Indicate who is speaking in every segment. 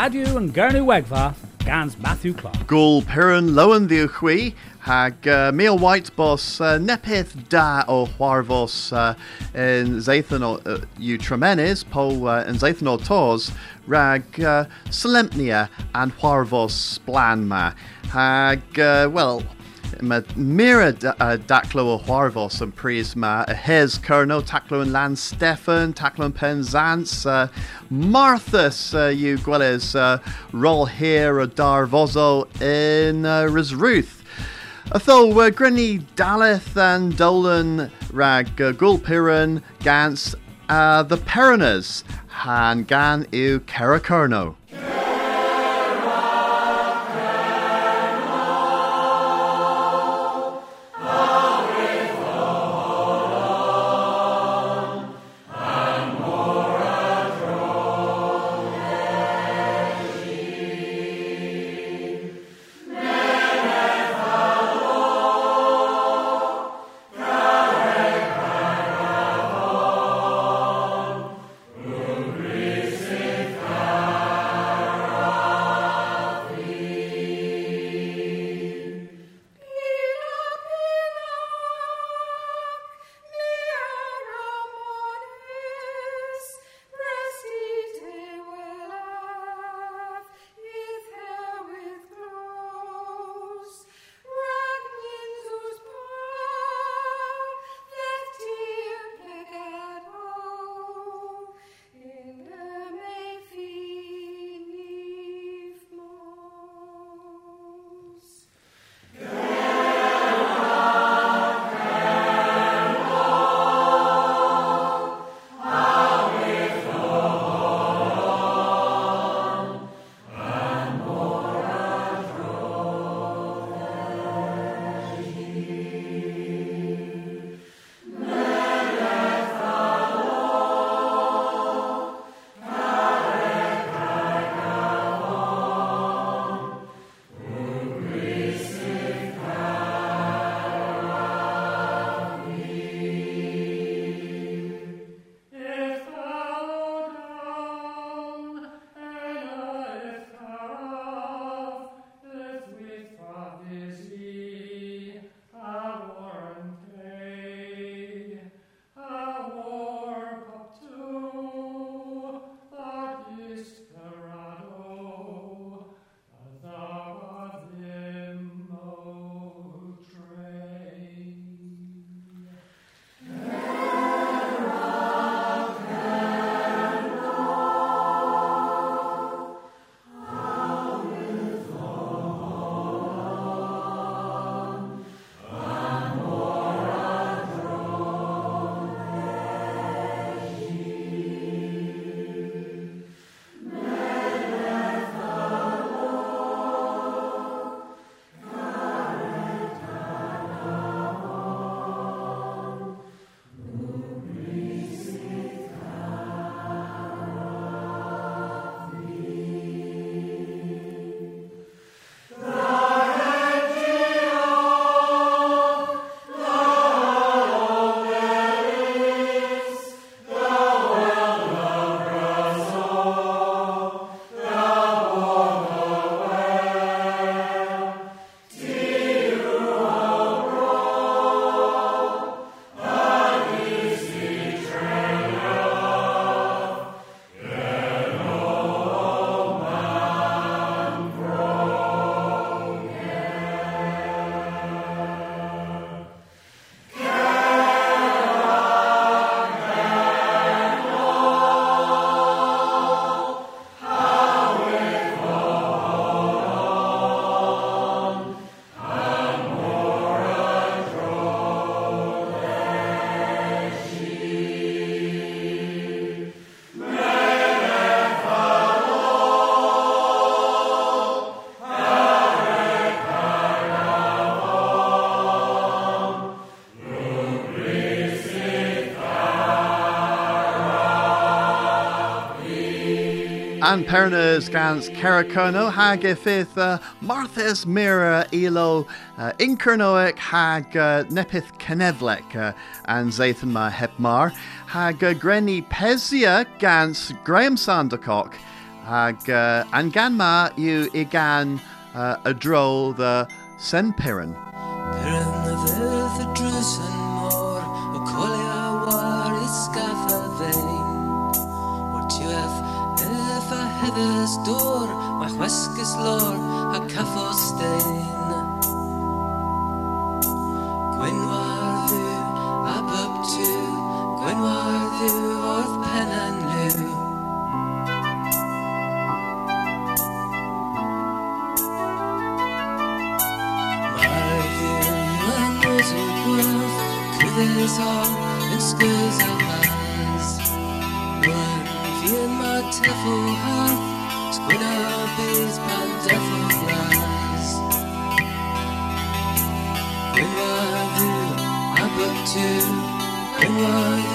Speaker 1: Radio and Gernu Wegva, Gans Matthew Clark.
Speaker 2: Gul Piran Lowen the Uchwi, hag uh, White Boss uh, Nepith Da o Huarvos uh, in Zathan o uh, you Tremenes, Po uh, Zathan o Tos, rag uh, and Huarvos Splanma. Hag, uh, well, Ma mira uh, daclo o Huarvos and Prisma, a hes Kerno, Taclo and Lan Stefan, Taclo and Penzance, uh, Marthas, uh, you Gweles, uh, here a Darvozo in uh, Risruth. Atho uh, Grenny Daleth and Dolan Rag uh, Gulpiran Gans uh, the Perinas Han Gan u Kerakerno. An pernas gans Kerakono hag ifith Marthes mira ilo uh, inkernoek hag nepith kenevlek uh, an zathan ma hepmar hag grenny pesia gans Graham Sandercock hag uh, an gan ma yw uh, y dro the Sen
Speaker 3: dŵr Mae chwesgus lor a caffo stein a byb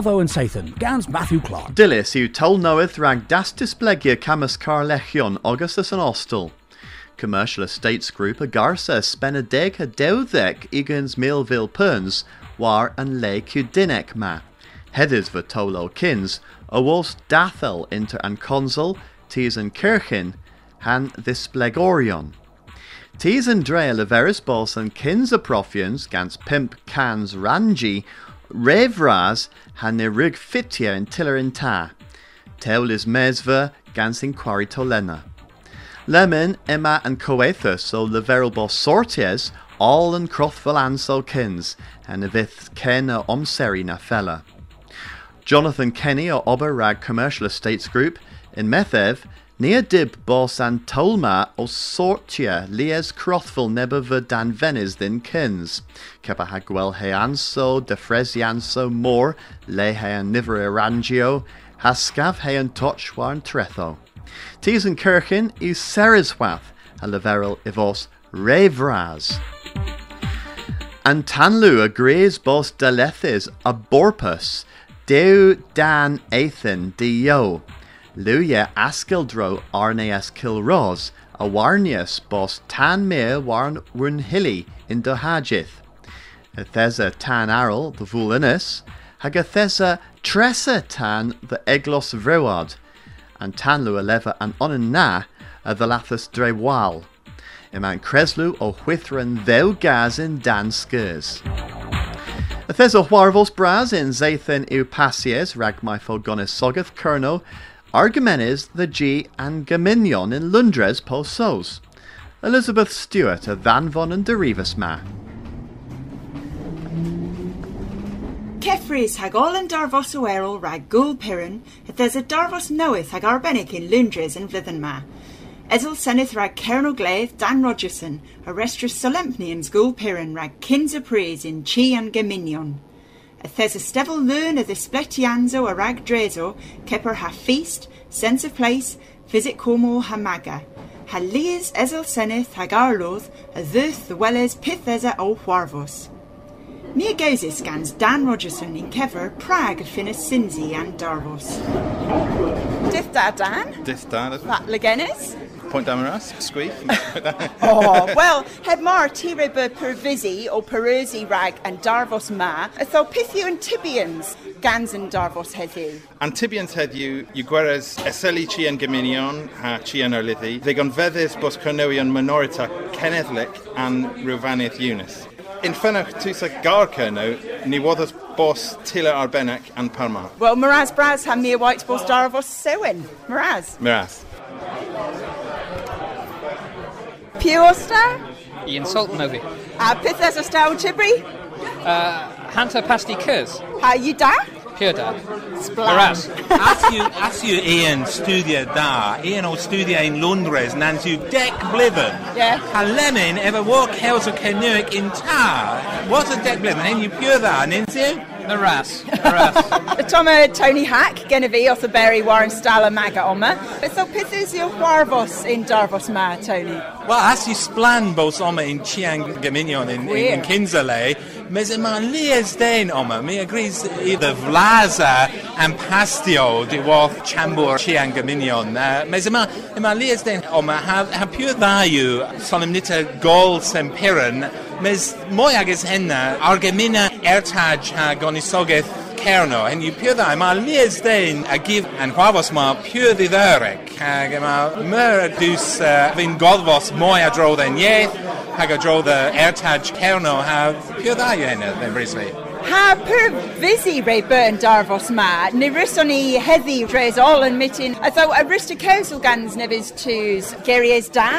Speaker 1: And Sathan, Gans Matthew Clark.
Speaker 2: Dilys yw tol newydd rhag das disblegia camas carlechion Augustus and Ostel. Commercial Estates Group a garsa spen a dewddeg igans milville perns war an le cudinec ma. Hedys for tolo kins, a was dathel inter an consul, tis an kirchen, han displegorion. Tis an dre leveris bos an kins a profians gans pimp cans rangi, revras han ne rig fitia in tiller in ta. Teul is mesva gans in quarry tolena. Lemon, Emma and Coethus so leveril bos sorties, all an crothful ansel kins, and evith ken a omseri na fella. Jonathan Kenny o Ober Rag Commercial Estates Group in Methev, Nia dib bos an tolma o sortia lies crothful neba v dan venis din kins. Kepa ha gwel he anso, de fresianso mor, le he an niver erangio, ha scav he an toch war an tretho. Tis an kirchen is seriswath, a leverel ivos revraz. An tanlu a graze bos dalethis a borpus, deu dan athan dio. Luya askildro arneas kilros, a warnius bos tan me warn wurnhili in dohajith. Athesa tan arl, the vulinus, hagathesa tressa tan the eglos vrewad, and tanlu eleva and onan na a the lathus drewal. Iman Creslu o Whithran thou gas in dan skers. Athes o Huarvos bras in Zathan eu pasies ragmai folgonis sogath kerno, Argomenes the G and Gaminion in Lundres po sos. Elizabeth Stewart a Vanvon and Derivas ma.
Speaker 4: Kefris hag all an darvos o erol rag gul pirin, at there's a darvos knoweth hag arbenic in Lundres and Vlithen ma. Ezel senneth rag Colonel Glaith Dan Rogerson, a restris solemni in Gul pirin rag praise in Chi and Gaminion. Athes a stevel learn of the spletianzo a rag drezo, keper ha feast, sense of place, visit como ha maga. Ha lias ezel senneth hag arloth, a thirth the welles pithesa o huarvos. Mia Gozis scans Dan Rogerson in Kever, Prague, Finis Sinzi and Darvos. Dith da Dan?
Speaker 5: Dith da, that's
Speaker 4: That Legenis?
Speaker 5: Point us, squeak.
Speaker 4: Oh, well, heb mar tirebe per visi o perusi rag and Darvos ma, atho pithu and Tibians, Gans and Darvos heddiw.
Speaker 5: Antibians head you, you gweres eseli chi en gyminion, ha chi en arliddi, ddigon feddys bos cornewion minorita cenedlic an rwfanydd Eunice. In ffynach tŵs a gar cerno, ni woddys bos tila arbenac an parma.
Speaker 4: Well, Miraz Braz ha Mia White Bos Darvos Sewin. Miraz.
Speaker 5: Miras.
Speaker 4: Puosta?
Speaker 6: Ian Saltnovi.
Speaker 4: A uh, Pithes o Staw Tibri?
Speaker 6: Uh, Hunter Pasty Kuz.
Speaker 4: Uh, ha you da?
Speaker 6: Pure da.
Speaker 4: Splan.
Speaker 7: As you, as you Ian studio da, Ian o studio in Londres, nans you deck bliven.
Speaker 4: Yeah.
Speaker 7: Ha lemon ever walk house o Canuic in tar. What's a deck bliven? And you pure that, nins you?
Speaker 6: Miraz. Miraz.
Speaker 4: Toma Tony Hack, Genevieve Otherberry, Warren Stala Maga Oma. So Pithes your Warvos in Darvos Ma, Tony.
Speaker 7: Well, as you splan both oma in Chiang Gaminion in, in, in
Speaker 4: Weird.
Speaker 7: Kinzale, mes ma lies den oma, mi agrees either Vlaza and Pastio di wath Chambor Chiang Gaminion. Uh, mes ma, ma lies den oma, ha, ha pure dda'iw solemnita gol sempiran, mes mwy agos henna, argemina ertaj ha gonisogeth Cerno, and you pure that, ma lies den a gif and hwafos ma pure ddidderec, hag ma myr dus uh, fi'n goddfos mwy a dro dden ieth, hag a dro the ertaj Cerno, ha yw hynny, then brisly.
Speaker 4: Ha per visi re burn Darvos Ma, ni rysoni heddi dres all and mitin, a rysta council gans nevis tus Geries da?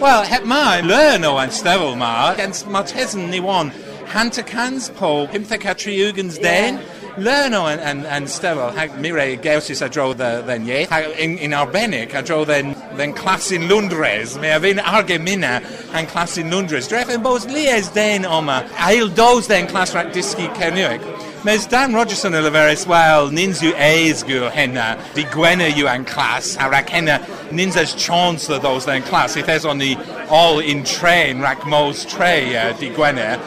Speaker 7: Well, het ma learn o an stefel ma, against ma tesyn ni wan, hanta cans po, pimthec a triugans den, learn o an, an, an stefel, hag mire gausis a dro in, in arbenic a dro then, then clas in Lundres, me a fin argemina an clas in Lundres. Dref yn bos lies den oma, ail dos den clas rat disgi cernuic. Mes Dan Rogerson y leferus, wel, nins yw eis henna, di gwena yw an clas, a rac henna, nins as chance those then clas, if there's on the all in train, rac mos tre, uh, di gwena.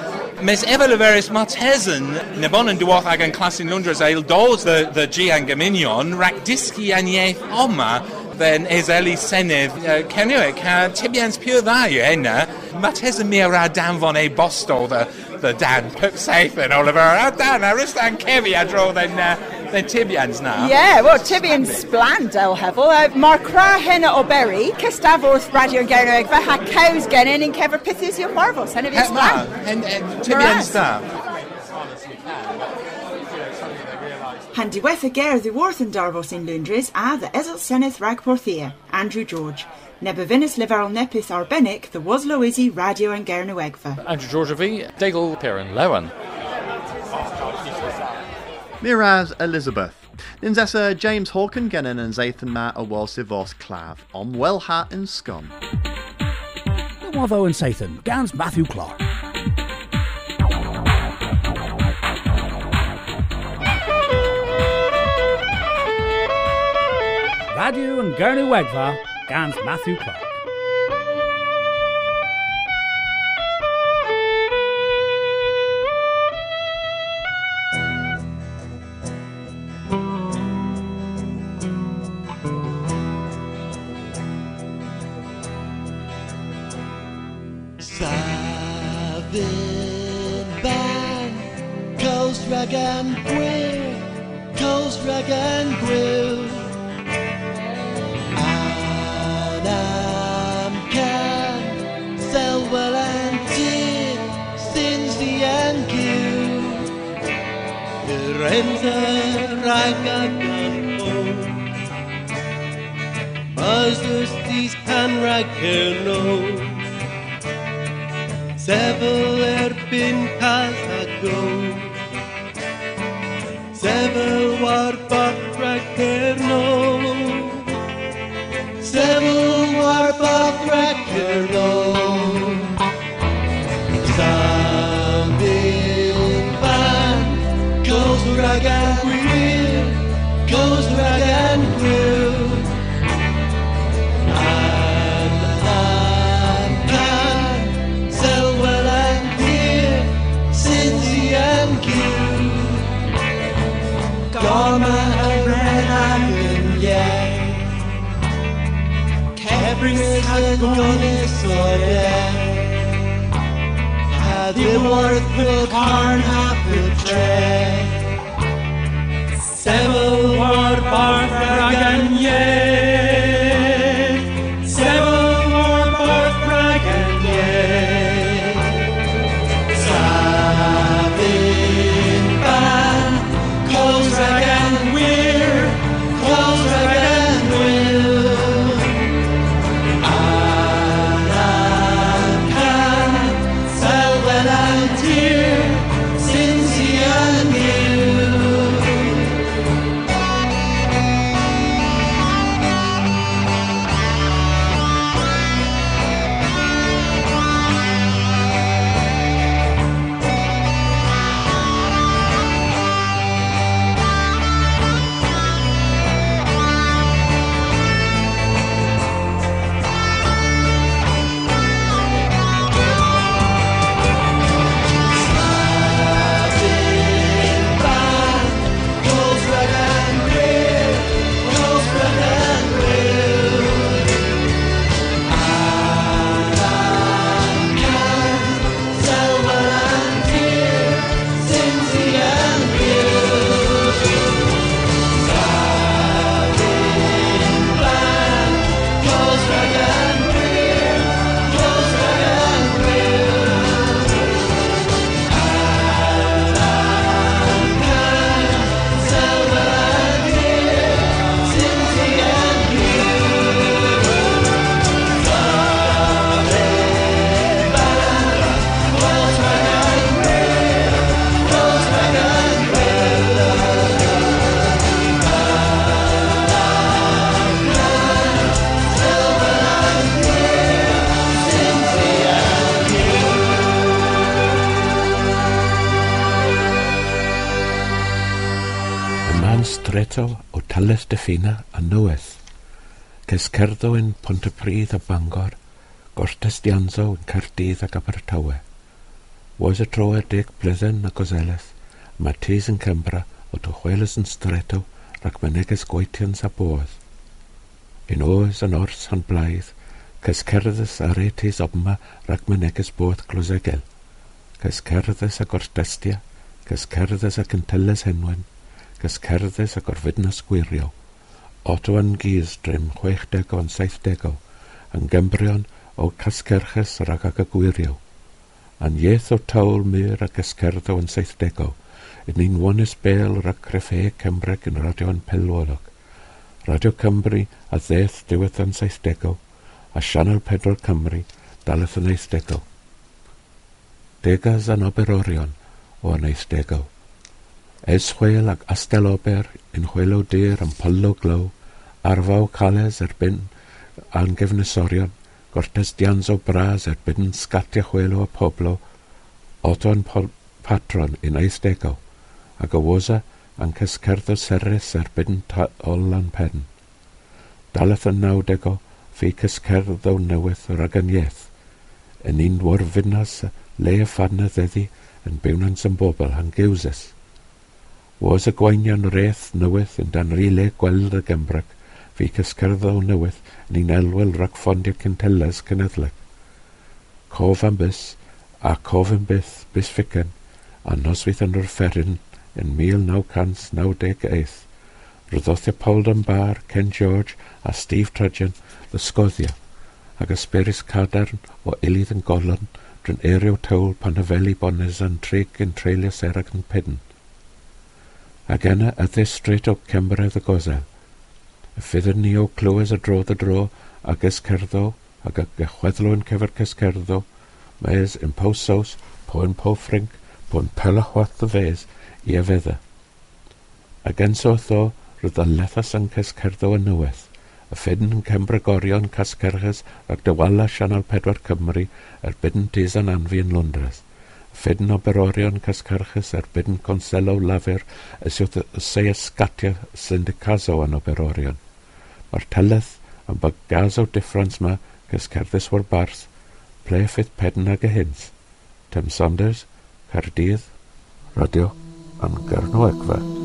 Speaker 7: Mes ever leferus Martesan, nebon yn dywoth ag an clas ail dos the, the G an Gaminion, rac oma, then Ezeli Senydd uh, Cenwic, ha tibians pure dda yw henna, Martesan mi a ra danfon e bosto, the, the Dan then Oliver, Dan, a rys dan cefi a then, uh, then tibians now.
Speaker 4: Yeah, well, Tibian Splan Del Hevel, uh, Mar Cra Henna o Berry, Cestavwrth Radio Gernoeg, fe ha cows genin in Kever Pithys your Marvos, Henna
Speaker 7: Het ma,
Speaker 4: Splan.
Speaker 7: en, en tibians da.
Speaker 4: Han diwetha ger the Worth and Darvos in Lundres, a the Ezel Seneth Rag Porthia, Andrew George. Nebevinus Liverl Nepith Arbenic, the Waslo Izzy Radio and Gernoegva.
Speaker 8: Andrew George V, Daigle Perrin Lewan.
Speaker 2: Miraz Elizabeth. Essa James Hawken genin yn Zathan ma a walsi clav, om well hat in scum.
Speaker 1: Watho and Sathan, Gans Matthew Clark. Radio and Gurney Wegva, Gans Matthew Clark.
Speaker 9: Gonis dead. Had the worth the carn half a tray. Several war Barthragan, yeah.
Speaker 8: cyntaf o Tales Fina a Nywys, Cescerddo yn Pontypridd a Bangor, Gortes Dianzo yn Caerdydd ac Abertawe. Was y tro ar deg blyddyn a gozeleth, mae yn Cembra o Tychwelys yn Streto rhac myneges gweithians a boedd. Yn oes yn ors han blaidd, Cyscerddus a retes obma rhac myneges boedd glosegel. Cyscerddus a gortestia, Cyscerddus a cynteles henwen, gysgerddes ac orfydnas gwiriol, Otwan Gys drym 60 o'n 70 yn gembrion o casgerches rag ag y gwiriol, a'n ieth o tawl myr ac esgerdo yn 70 yn un wanys bel rag creffe Cymreg yn radio'n pelwolog, Radio Cymru a ddeth diwedd yn 70 a Sianel 4 Cymru daleth yn 80. Degas an Oberorion o yn 80. Esgwel ac astelober yn chwelo dir yn pylo glow, arfaw cales erbyn angefnesorion, gortes dians o bras erbyn sgatia chwelo a poblo, odon patron yn eithdegaw, ac awosa yn cysgerdd o seres erbyn olan pen. Daleth yn nawdego fi cysgerdd o newydd rag yn ieth, yn un warfynas le y ffanedd yn bywnans yn bobl han gewsys. Was y gwainion reth newydd yn danrile gweld y Gymraeg, fe cysgerddodd newydd yn un elwel rhag ffondio cynteles cenedlec. Cof am bus, a cof yn byth, bus ficen, a noswyth yn rferyn yn 1998, ryddothio Paul Dunbar, Ken George a Steve Trudgeon ddysgoddio ac ysberis cadarn o ilydd yn golon drwy'n erio tewl pan hyfeli bonnes yn trig yn treulio serag yn pedyn ac yna addys stryd o cemredd y gosa. Fyddwn ni o clywed y drodd y dro a yscerddo ag y gychweddlwyn cefer cysgerddo, maes yn powsos, poen powffrinc, poen pelahwath y fes i efedda. Ac yn sotho, roedd y lethas yn cysgerddo yn nyweth, y ffyn yn cembrygorion casgerchus ac dywala sianel pedwar Cymru erbyn tys yn anfi yn Londres. Ffedin o berorion cascarchas ar bedn conselaw lafur y seisgatia syndicazo yn o berorion. Mae'r teleth yn bagazo differans ma cysgerddus o'r barth, ple ffydd pedn ag y hynt. Tim Saunders, Caerdydd, Radio
Speaker 9: Amgyrnwegfa.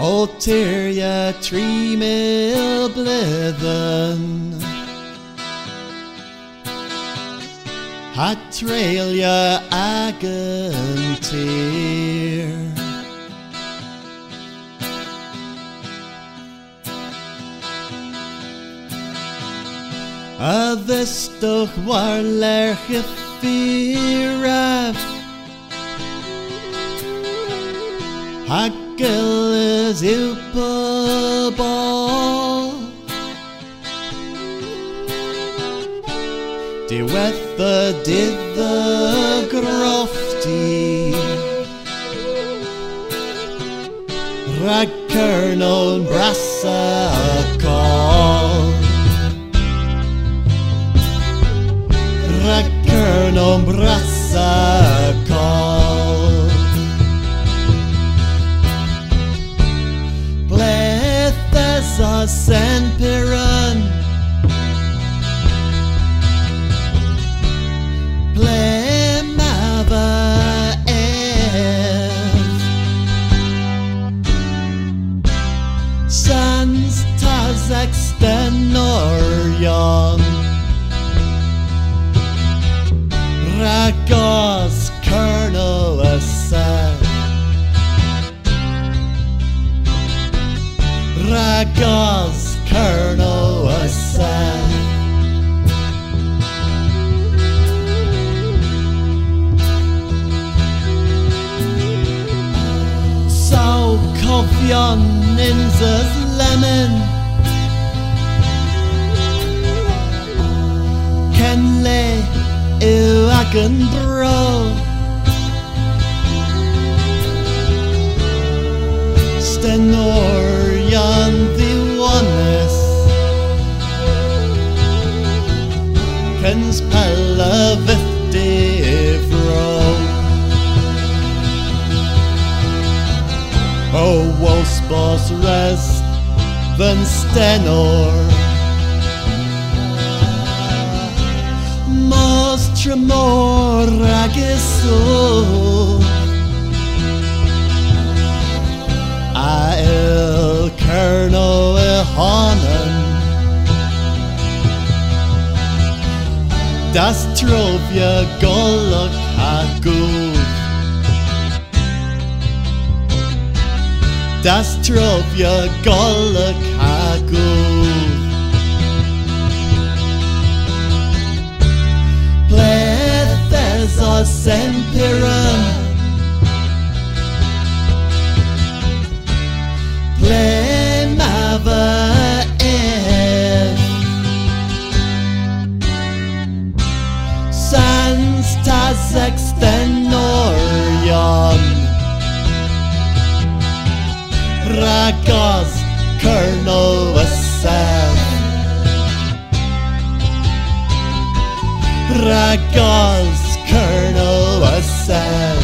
Speaker 9: Ulterior tree mill blithen. Hot trail ya agantir. A lerch y ffyraf Hagel is yw pobol Diwetha dydd y grofti Rhag cyrnol brasa y col Rhag cyrnol Fyn stenor Mos tremor agos o A il golwg a gwf. Das trofia golwg a. Plethes o sempiran. Ple ma fy ef. Sans tas extenorion Ragos Colonel Wasef Ragos Colonel Wasef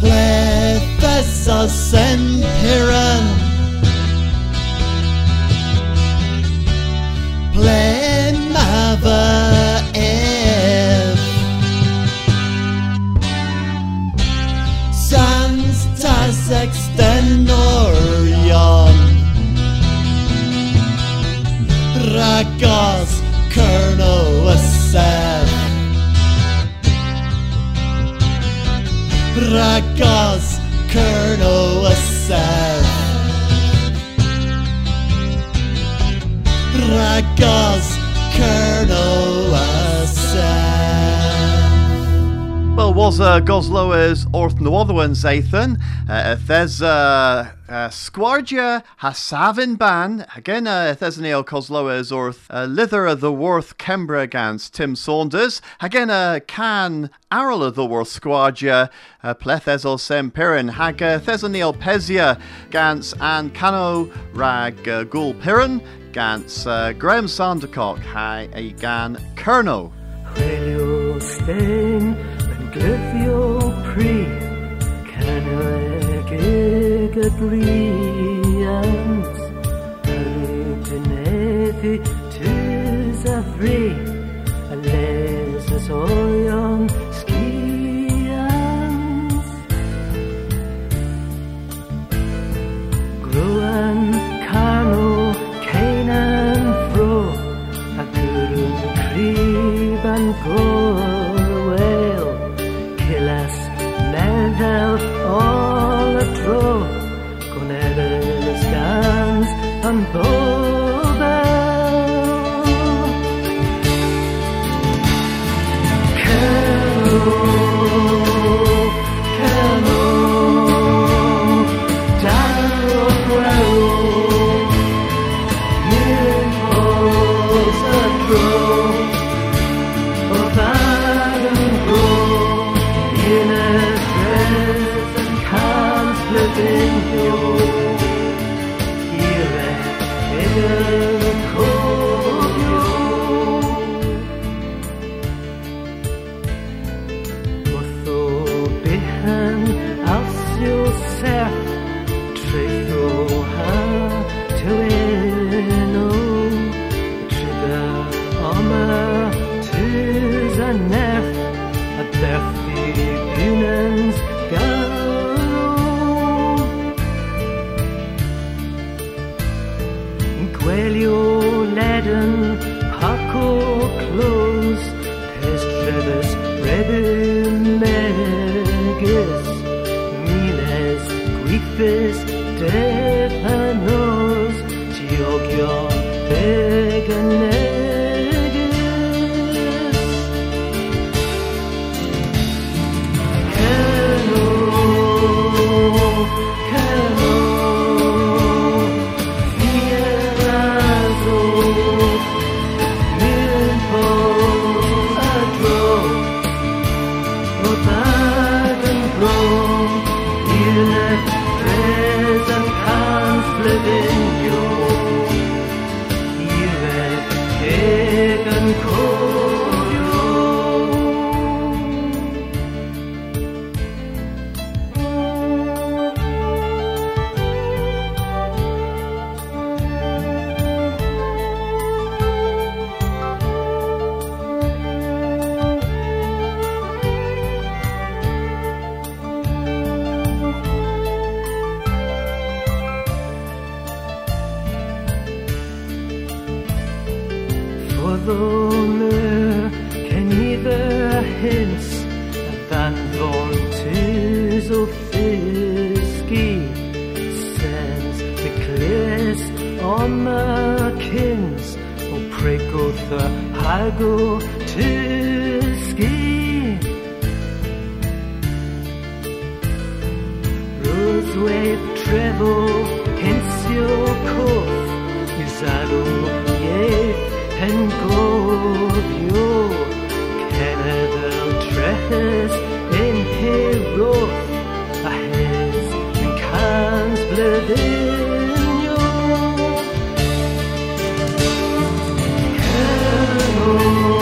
Speaker 9: Plethus o Sempiran
Speaker 2: was uh, Goslower's Orth Nootherwan Zathan, uh, Thes uh, uh, Squardia Hasavin Ban, again, uh, Thesneo Coslower's Orth uh, Lither of the Worth Kembra Gans Tim Saunders, again, uh, Can of the Worth Squardia, uh, Plethesol Sempirin, Hag uh, Thesneo Pesia Gans and Cano Rag uh, Gul Piran, Gans uh, Graham Sandercock, Hi a Gan Kerno.
Speaker 3: Chwilio stein yn glyfio pri Canweg ag y brians gyneddu tys a fri A les govio Canada trehes in hero ahead and cans bledinio Cano,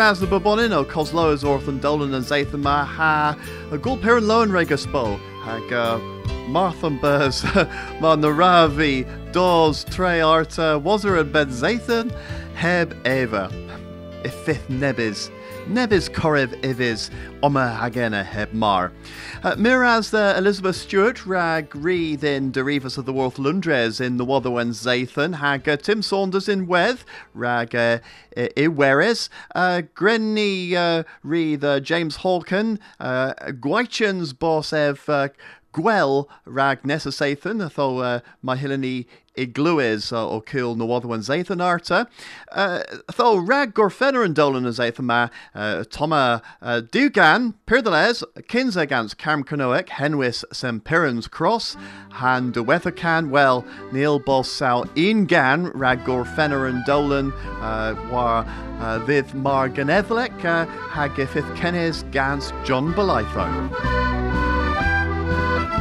Speaker 2: Miraz the Babonin o Cosloas Orthan Dolan and Zathan Ma ha a Gulper and Loan Regaspo hag uh, Marthan Burs Ma Naravi Dawes Trey Arta Wazer and Ben Zathan Heb Eva Ifith Nebis Nebis Korev Ivis Oma Hagena Heb Mar. Uh, Miraz the Elizabeth Stewart Rag Reed in Derivas of the Worth Lundres in the Wotherwen Zathan Hag uh, Tim Saunders in Weth Rag uh, Iweres uh, Grenny uh, Reed uh, James Hawken uh, Gwychans Gwel rag nessa Sathan, tho uh, mae hilani igluis uh, o cil na wadwan Zathan arta. Uh, tho rag gorfenner and dolan as Zathan ma uh, Toma uh, Dugan, Pirdales, Kinsegans Carm Canoic, Henwis Sem Pirans Cross, Han de Weathercan, well, Neil Sal Ingan, rag gorfenner and dolan, uh, war uh, Viv Mar Ganevlek, uh, Hagifith Kennes Gans John Belitho.
Speaker 10: Brogoth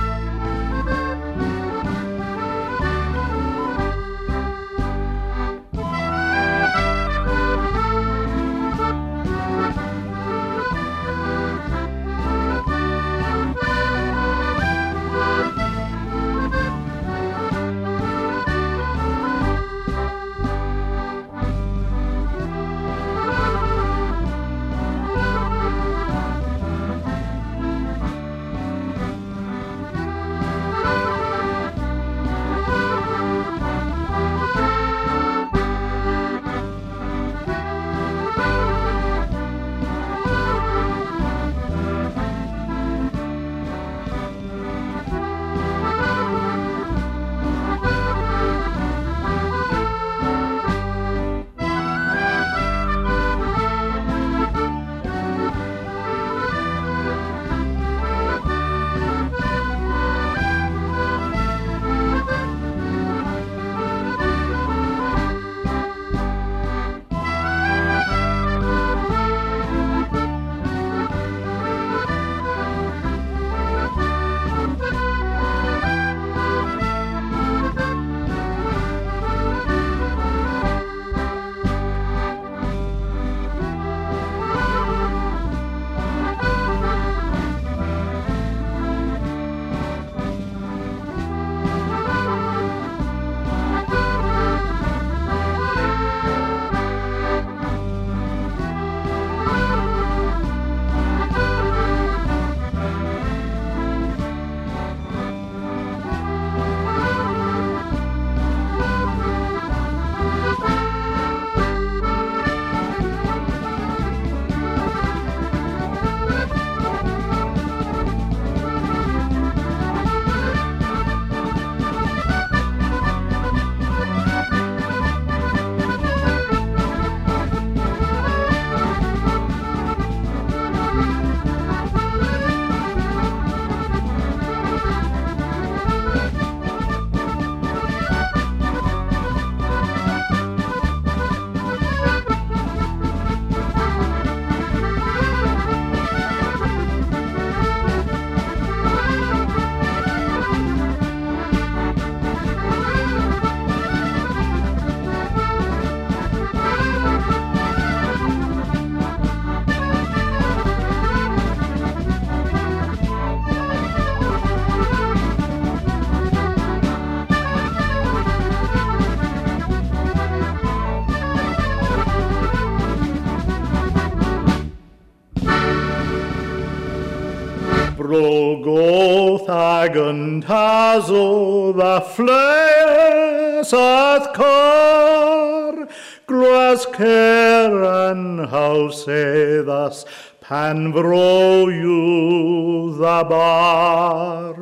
Speaker 10: ag yn taso dda ffles ath cor. Glas cer an hawseddas pan fro yw dda bar.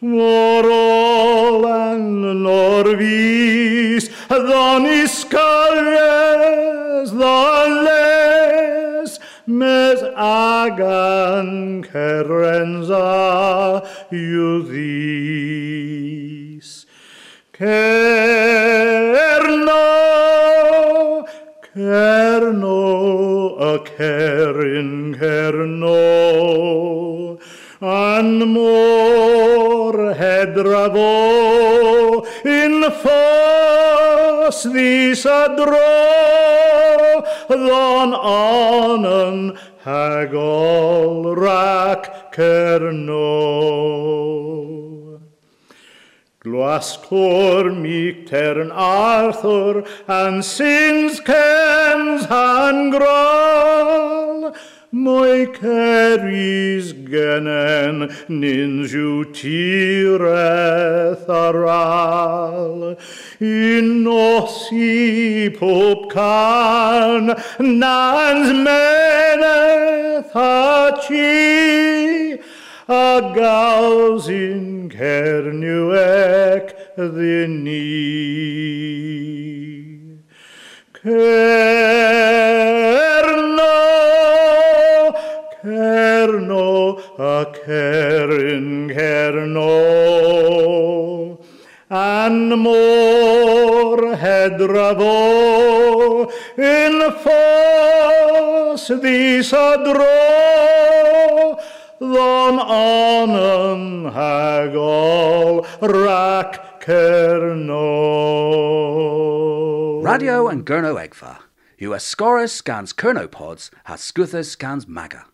Speaker 10: Mor ol an norvis ddon isgarias dda mes agan cerenza yw ddis. Cerno, cerno, y cerin cerno, an mor hedrafo in ffos ddys a dro, ddon anen hagol rac cerno. Glascor mictern Arthur and sins kens han grol Moi ceris genen ninju tireth aral. In osi pob can nans meneth a chi a gals cerno, a cerin cerno, an mor hedrafo in ffos ddys a dro, ddon anen hagol rac cerno.
Speaker 1: Radio and Gurno Egfa. Are Scorus scans Kernopods, has Scuthus scans Maga.